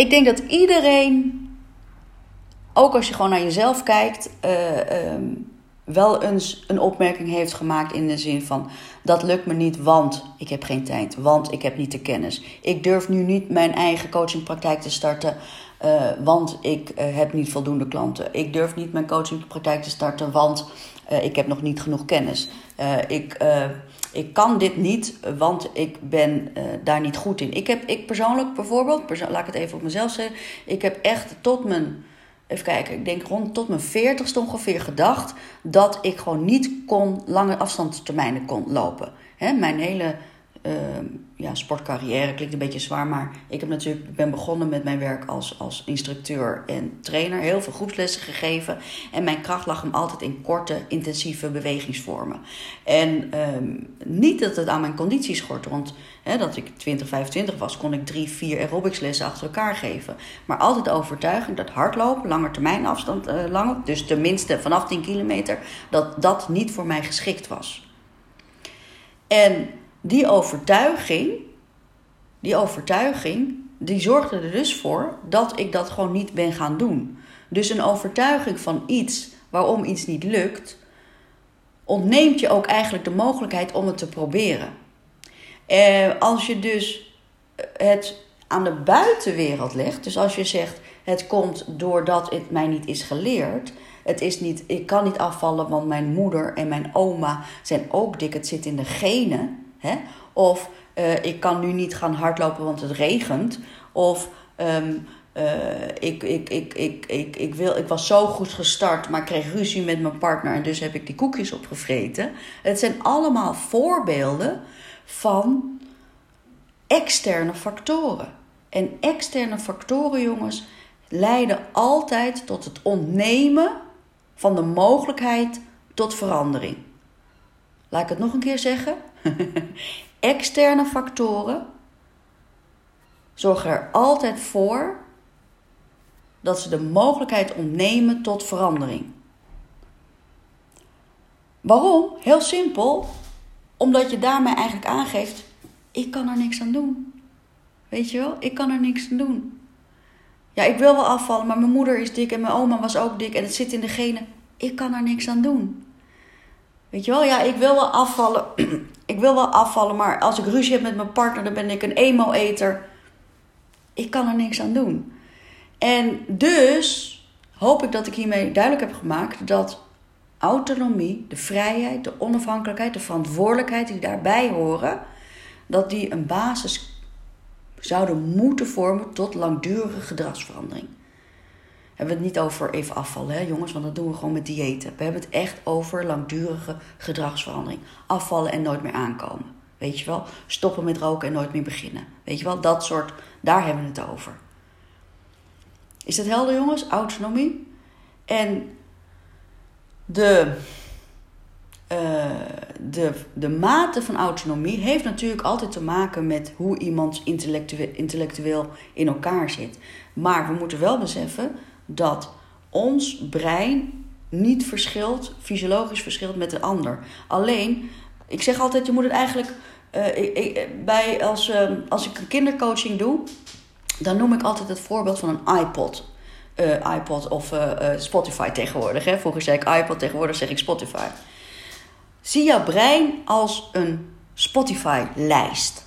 ik denk dat iedereen, ook als je gewoon naar jezelf kijkt, eh, ehm, wel eens een opmerking heeft gemaakt in de zin van: dat lukt me niet, want ik heb geen tijd, want ik heb niet de kennis. Ik durf nu niet mijn eigen coachingpraktijk te starten, uh, want ik uh, heb niet voldoende klanten. Ik durf niet mijn coachingpraktijk te starten, want uh, ik heb nog niet genoeg kennis. ik, ik kan dit niet, want ik ben daar niet goed in. Ik heb, ik persoonlijk bijvoorbeeld, laat ik het even op mezelf zeggen, ik heb echt tot mijn even kijken, ik denk rond tot mijn veertigste ongeveer gedacht dat ik gewoon niet kon, lange afstandstermijnen kon lopen. Mijn hele uh, ja, sportcarrière klinkt een beetje zwaar, maar ik heb natuurlijk, ben begonnen met mijn werk als, als instructeur en trainer. Heel veel groepslessen gegeven. En mijn kracht lag hem altijd in korte, intensieve bewegingsvormen. En um, niet dat het aan mijn conditie schortte, want hè, dat ik 20, 25 was, kon ik drie, vier aerobicslessen achter elkaar geven. Maar altijd de overtuiging dat hardlopen, lange termijn afstand, uh, langer, dus tenminste vanaf 10 kilometer, dat dat niet voor mij geschikt was. En die overtuiging, die overtuiging, die zorgde er dus voor dat ik dat gewoon niet ben gaan doen. Dus een overtuiging van iets waarom iets niet lukt, ontneemt je ook eigenlijk de mogelijkheid om het te proberen. Eh, als je dus het aan de buitenwereld legt, dus als je zegt het komt doordat het mij niet is geleerd, het is niet, ik kan niet afvallen, want mijn moeder en mijn oma zijn ook dik, het zit in de genen. Hè? Of uh, ik kan nu niet gaan hardlopen, want het regent. Of um, uh, ik, ik, ik, ik, ik, ik, wil, ik was zo goed gestart, maar kreeg ruzie met mijn partner en dus heb ik die koekjes opgevreten. Het zijn allemaal voorbeelden van externe factoren. En externe factoren, jongens, leiden altijd tot het ontnemen van de mogelijkheid tot verandering. Laat ik het nog een keer zeggen. Externe factoren zorgen er altijd voor dat ze de mogelijkheid ontnemen tot verandering. Waarom? Heel simpel. Omdat je daarmee eigenlijk aangeeft: ik kan er niks aan doen. Weet je wel? Ik kan er niks aan doen. Ja, ik wil wel afvallen, maar mijn moeder is dik en mijn oma was ook dik en het zit in de genen. Ik kan er niks aan doen. Weet je wel, ja, ik wil wel afvallen. ik wil wel afvallen, maar als ik ruzie heb met mijn partner, dan ben ik een emo-eter. Ik kan er niks aan doen. En dus hoop ik dat ik hiermee duidelijk heb gemaakt dat autonomie, de vrijheid, de onafhankelijkheid, de verantwoordelijkheid die daarbij horen, dat die een basis zouden moeten vormen tot langdurige gedragsverandering hebben we het niet over even afvallen, hè, jongens, want dat doen we gewoon met diëten. We hebben het echt over langdurige gedragsverandering. Afvallen en nooit meer aankomen. Weet je wel? Stoppen met roken en nooit meer beginnen. Weet je wel? Dat soort, daar hebben we het over. Is dat helder, jongens? Autonomie. En de, uh, de, de mate van autonomie heeft natuurlijk altijd te maken met hoe iemand intellectueel, intellectueel in elkaar zit. Maar we moeten wel beseffen dat ons brein niet verschilt, fysiologisch verschilt met de ander. Alleen, ik zeg altijd, je moet het eigenlijk. Uh, ik, bij, als, uh, als ik een kindercoaching doe, dan noem ik altijd het voorbeeld van een iPod. Uh, iPod of Spotify tegenwoordig. Hè? Vroeger zei ik iPod, tegenwoordig zeg ik Spotify. Zie jouw brein als een Spotify-lijst.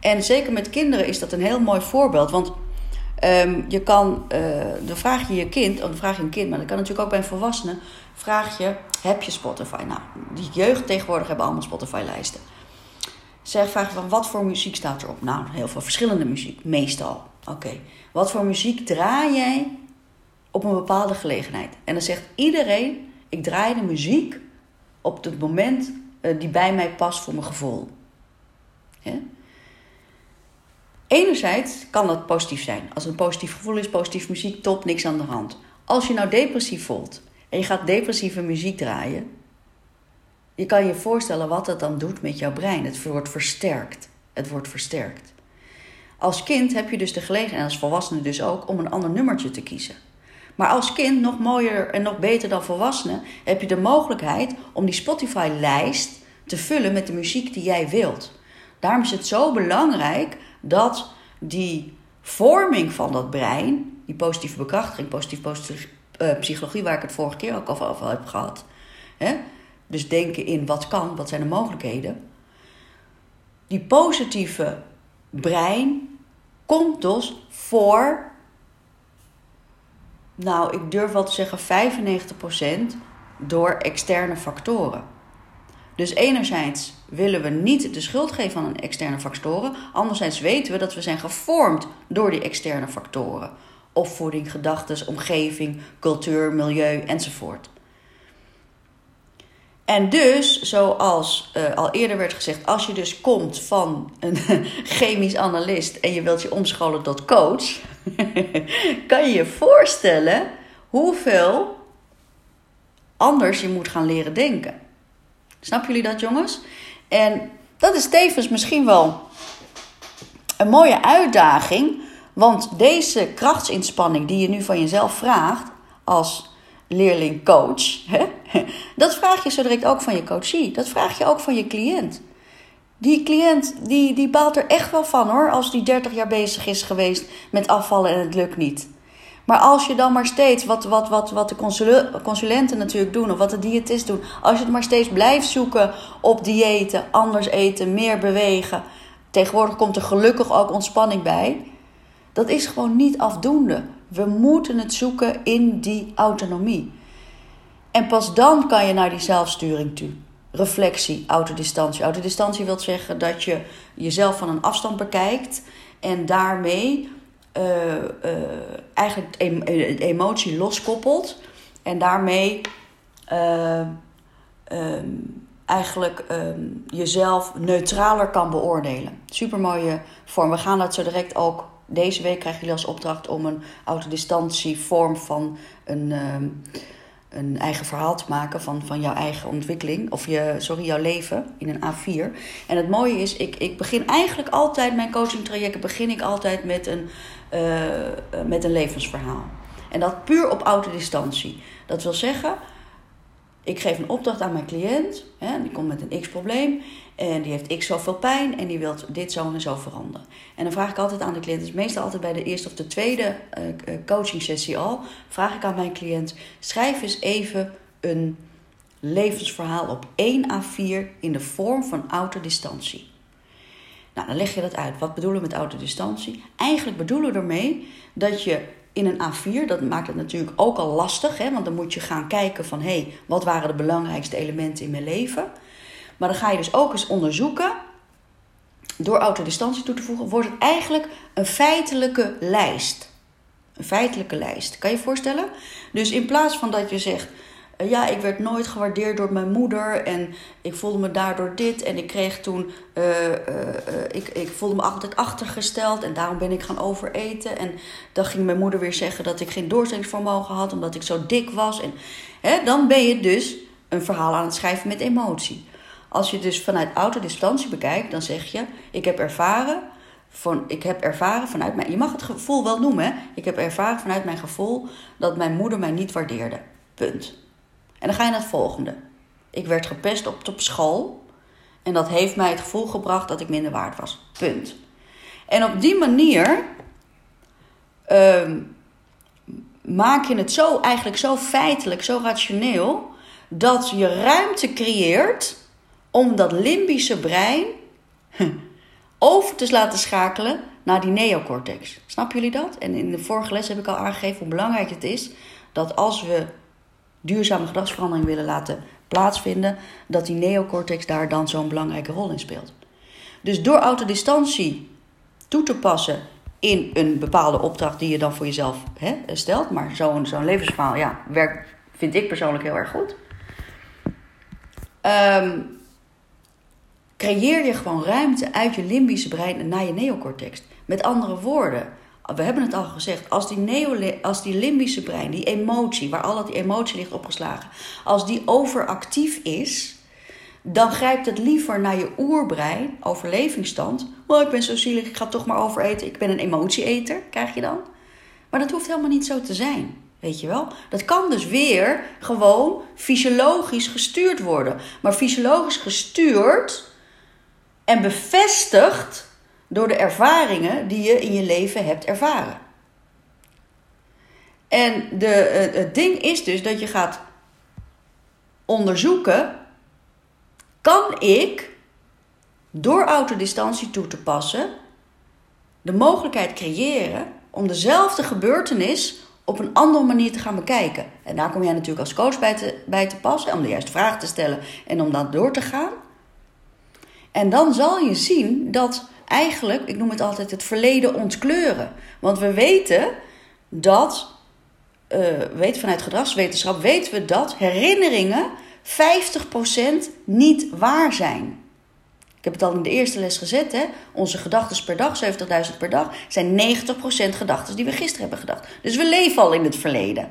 En zeker met kinderen is dat een heel mooi voorbeeld. Want Um, je kan, uh, dan vraag je je kind, of dan vraag je een kind, maar dat kan natuurlijk ook bij een volwassene, vraag je, heb je Spotify? Nou, die jeugd tegenwoordig hebben allemaal Spotify-lijsten. Zeg, vraag van, wat voor muziek staat erop? Nou, heel veel verschillende muziek, meestal. Oké, wat voor muziek draai jij op een bepaalde gelegenheid? En dan zegt iedereen, ik draai de muziek op het moment uh, die bij mij past voor mijn gevoel. Ja? Enerzijds kan dat positief zijn. Als het een positief gevoel is, positief muziek, top, niks aan de hand. Als je nou depressief voelt en je gaat depressieve muziek draaien, je kan je voorstellen wat dat dan doet met jouw brein. Het wordt versterkt. Het wordt versterkt. Als kind heb je dus de gelegenheid, en als volwassene dus ook, om een ander nummertje te kiezen. Maar als kind, nog mooier en nog beter dan volwassene, heb je de mogelijkheid om die Spotify-lijst te vullen met de muziek die jij wilt. Daarom is het zo belangrijk dat die vorming van dat brein, die positieve bekrachtiging, positief, positieve uh, psychologie, waar ik het vorige keer ook over, heb gehad. Hè? Dus denken in wat kan, wat zijn de mogelijkheden. Die positieve brein komt dus voor, nou ik durf wel te zeggen 95% door externe factoren. Dus enerzijds willen we niet de schuld geven aan externe factoren. Anderzijds weten we dat we zijn gevormd door die externe factoren. Opvoeding, gedachten, omgeving, cultuur, milieu enzovoort. En dus, zoals uh, al eerder werd gezegd, als je dus komt van een chemisch analist en je wilt je omscholen tot coach, kan je je voorstellen hoeveel anders je moet gaan leren denken. Snappen jullie dat, jongens? En dat is tevens misschien wel een mooie uitdaging. Want deze krachtsinspanning die je nu van jezelf vraagt als leerling-coach, dat vraag je zo direct ook van je coachie. Dat vraag je ook van je cliënt. Die cliënt die, die baalt er echt wel van hoor, als die 30 jaar bezig is geweest met afvallen en het lukt niet. Maar als je dan maar steeds, wat, wat, wat, wat de consulenten natuurlijk doen, of wat de diëtisten doen, als je het maar steeds blijft zoeken op diëten, anders eten, meer bewegen. Tegenwoordig komt er gelukkig ook ontspanning bij. Dat is gewoon niet afdoende. We moeten het zoeken in die autonomie. En pas dan kan je naar die zelfsturing toe. Reflectie, autodistantie. Autodistantie wil zeggen dat je jezelf van een afstand bekijkt en daarmee uh, uh, eigenlijk de emotie loskoppelt. En daarmee um, eigenlijk um, jezelf neutraler kan beoordelen. Super mooie vorm. We gaan dat zo direct ook. Deze week krijgen jullie als opdracht om een autodistantie vorm van een. Um, een eigen verhaal te maken van, van jouw eigen ontwikkeling. Of je, sorry, jouw leven in een A4. En het mooie is, ik, ik begin eigenlijk altijd mijn coaching trajecten begin ik altijd met een, uh, met een levensverhaal. En dat puur op autodistantie. Dat wil zeggen, ik geef een opdracht aan mijn cliënt. Hè, die komt met een x-probleem. En die heeft x zoveel pijn. En die wil dit zo en zo veranderen. En dan vraag ik altijd aan de cliënt. Dus meestal altijd bij de eerste of de tweede uh, coaching sessie al. Vraag ik aan mijn cliënt. Schrijf eens even een levensverhaal op 1 A4 in de vorm van autodistantie. Nou, dan leg je dat uit. Wat bedoelen we met autodistantie? Eigenlijk bedoelen we ermee dat je in een A4, dat maakt het natuurlijk ook al lastig, hè, want dan moet je gaan kijken van hé, hey, wat waren de belangrijkste elementen in mijn leven. Maar dan ga je dus ook eens onderzoeken, door autodistantie toe te voegen, wordt het eigenlijk een feitelijke lijst. Een feitelijke lijst. Kan je je voorstellen? Dus in plaats van dat je zegt, ja, ik werd nooit gewaardeerd door mijn moeder en ik voelde me daardoor dit. En ik kreeg toen, uh, uh, ik, ik voelde me altijd achtergesteld en daarom ben ik gaan overeten. En dan ging mijn moeder weer zeggen dat ik geen doorzettingsvermogen had omdat ik zo dik was. En hè, dan ben je dus een verhaal aan het schrijven met emotie. Als je dus vanuit autodistantie bekijkt, dan zeg je: Ik heb ervaren, van, ik heb ervaren vanuit mijn. Je mag het gevoel wel noemen, hè? Ik heb ervaren vanuit mijn gevoel dat mijn moeder mij niet waardeerde. Punt. En dan ga je naar het volgende. Ik werd gepest op, op school. En dat heeft mij het gevoel gebracht dat ik minder waard was. Punt. En op die manier um, maak je het zo eigenlijk zo feitelijk, zo rationeel, dat je ruimte creëert om dat limbische brein over te laten schakelen naar die neocortex. Snappen jullie dat? En in de vorige les heb ik al aangegeven hoe belangrijk het is dat als we duurzame gedragsverandering willen laten plaatsvinden, dat die neocortex daar dan zo'n belangrijke rol in speelt. Dus door autodistantie toe te passen in een bepaalde opdracht die je dan voor jezelf hè, stelt, maar zo'n zo'n levensverhaal, ja, werkt, vind ik persoonlijk heel erg goed. Um, creëer je gewoon ruimte uit je limbische brein naar je neocortex. Met andere woorden, we hebben het al gezegd, als die, neo, als die limbische brein, die emotie, waar al dat die emotie ligt opgeslagen, als die overactief is, dan grijpt het liever naar je oerbrein, overlevingsstand. Oh, ik ben zo zielig, ik ga toch maar overeten, ik ben een emotieeter, krijg je dan. Maar dat hoeft helemaal niet zo te zijn. Weet je wel? Dat kan dus weer gewoon fysiologisch gestuurd worden. Maar fysiologisch gestuurd en bevestigd door de ervaringen die je in je leven hebt ervaren. En de, het ding is dus dat je gaat onderzoeken: kan ik door autodistantie toe te passen de mogelijkheid creëren om dezelfde gebeurtenis op een andere manier te gaan bekijken. En daar kom jij natuurlijk als coach bij te, bij te passen, om de juiste vragen te stellen en om dat door te gaan. En dan zal je zien dat eigenlijk, ik noem het altijd het verleden ontkleuren. Want we weten dat, uh, weten vanuit gedragswetenschap, weten we dat herinneringen 50% niet waar zijn. Ik heb het al in de eerste les gezet. Hè? Onze gedachten per dag, 70.000 per dag, zijn 90% gedachten die we gisteren hebben gedacht. Dus we leven al in het verleden.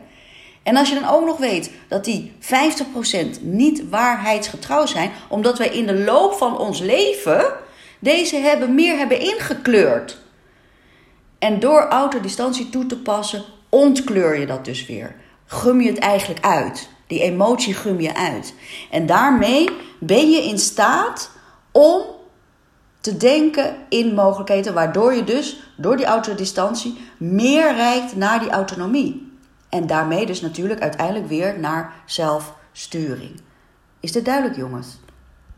En als je dan ook nog weet dat die 50% niet waarheidsgetrouw zijn, omdat wij in de loop van ons leven deze hebben, meer hebben ingekleurd. En door autodistantie toe te passen, ontkleur je dat dus weer. Gum je het eigenlijk uit. Die emotie gum je uit. En daarmee ben je in staat om te denken in mogelijkheden, waardoor je dus door die autodistantie meer reikt naar die autonomie. En daarmee dus natuurlijk uiteindelijk weer naar zelfsturing. Is dit duidelijk, jongens?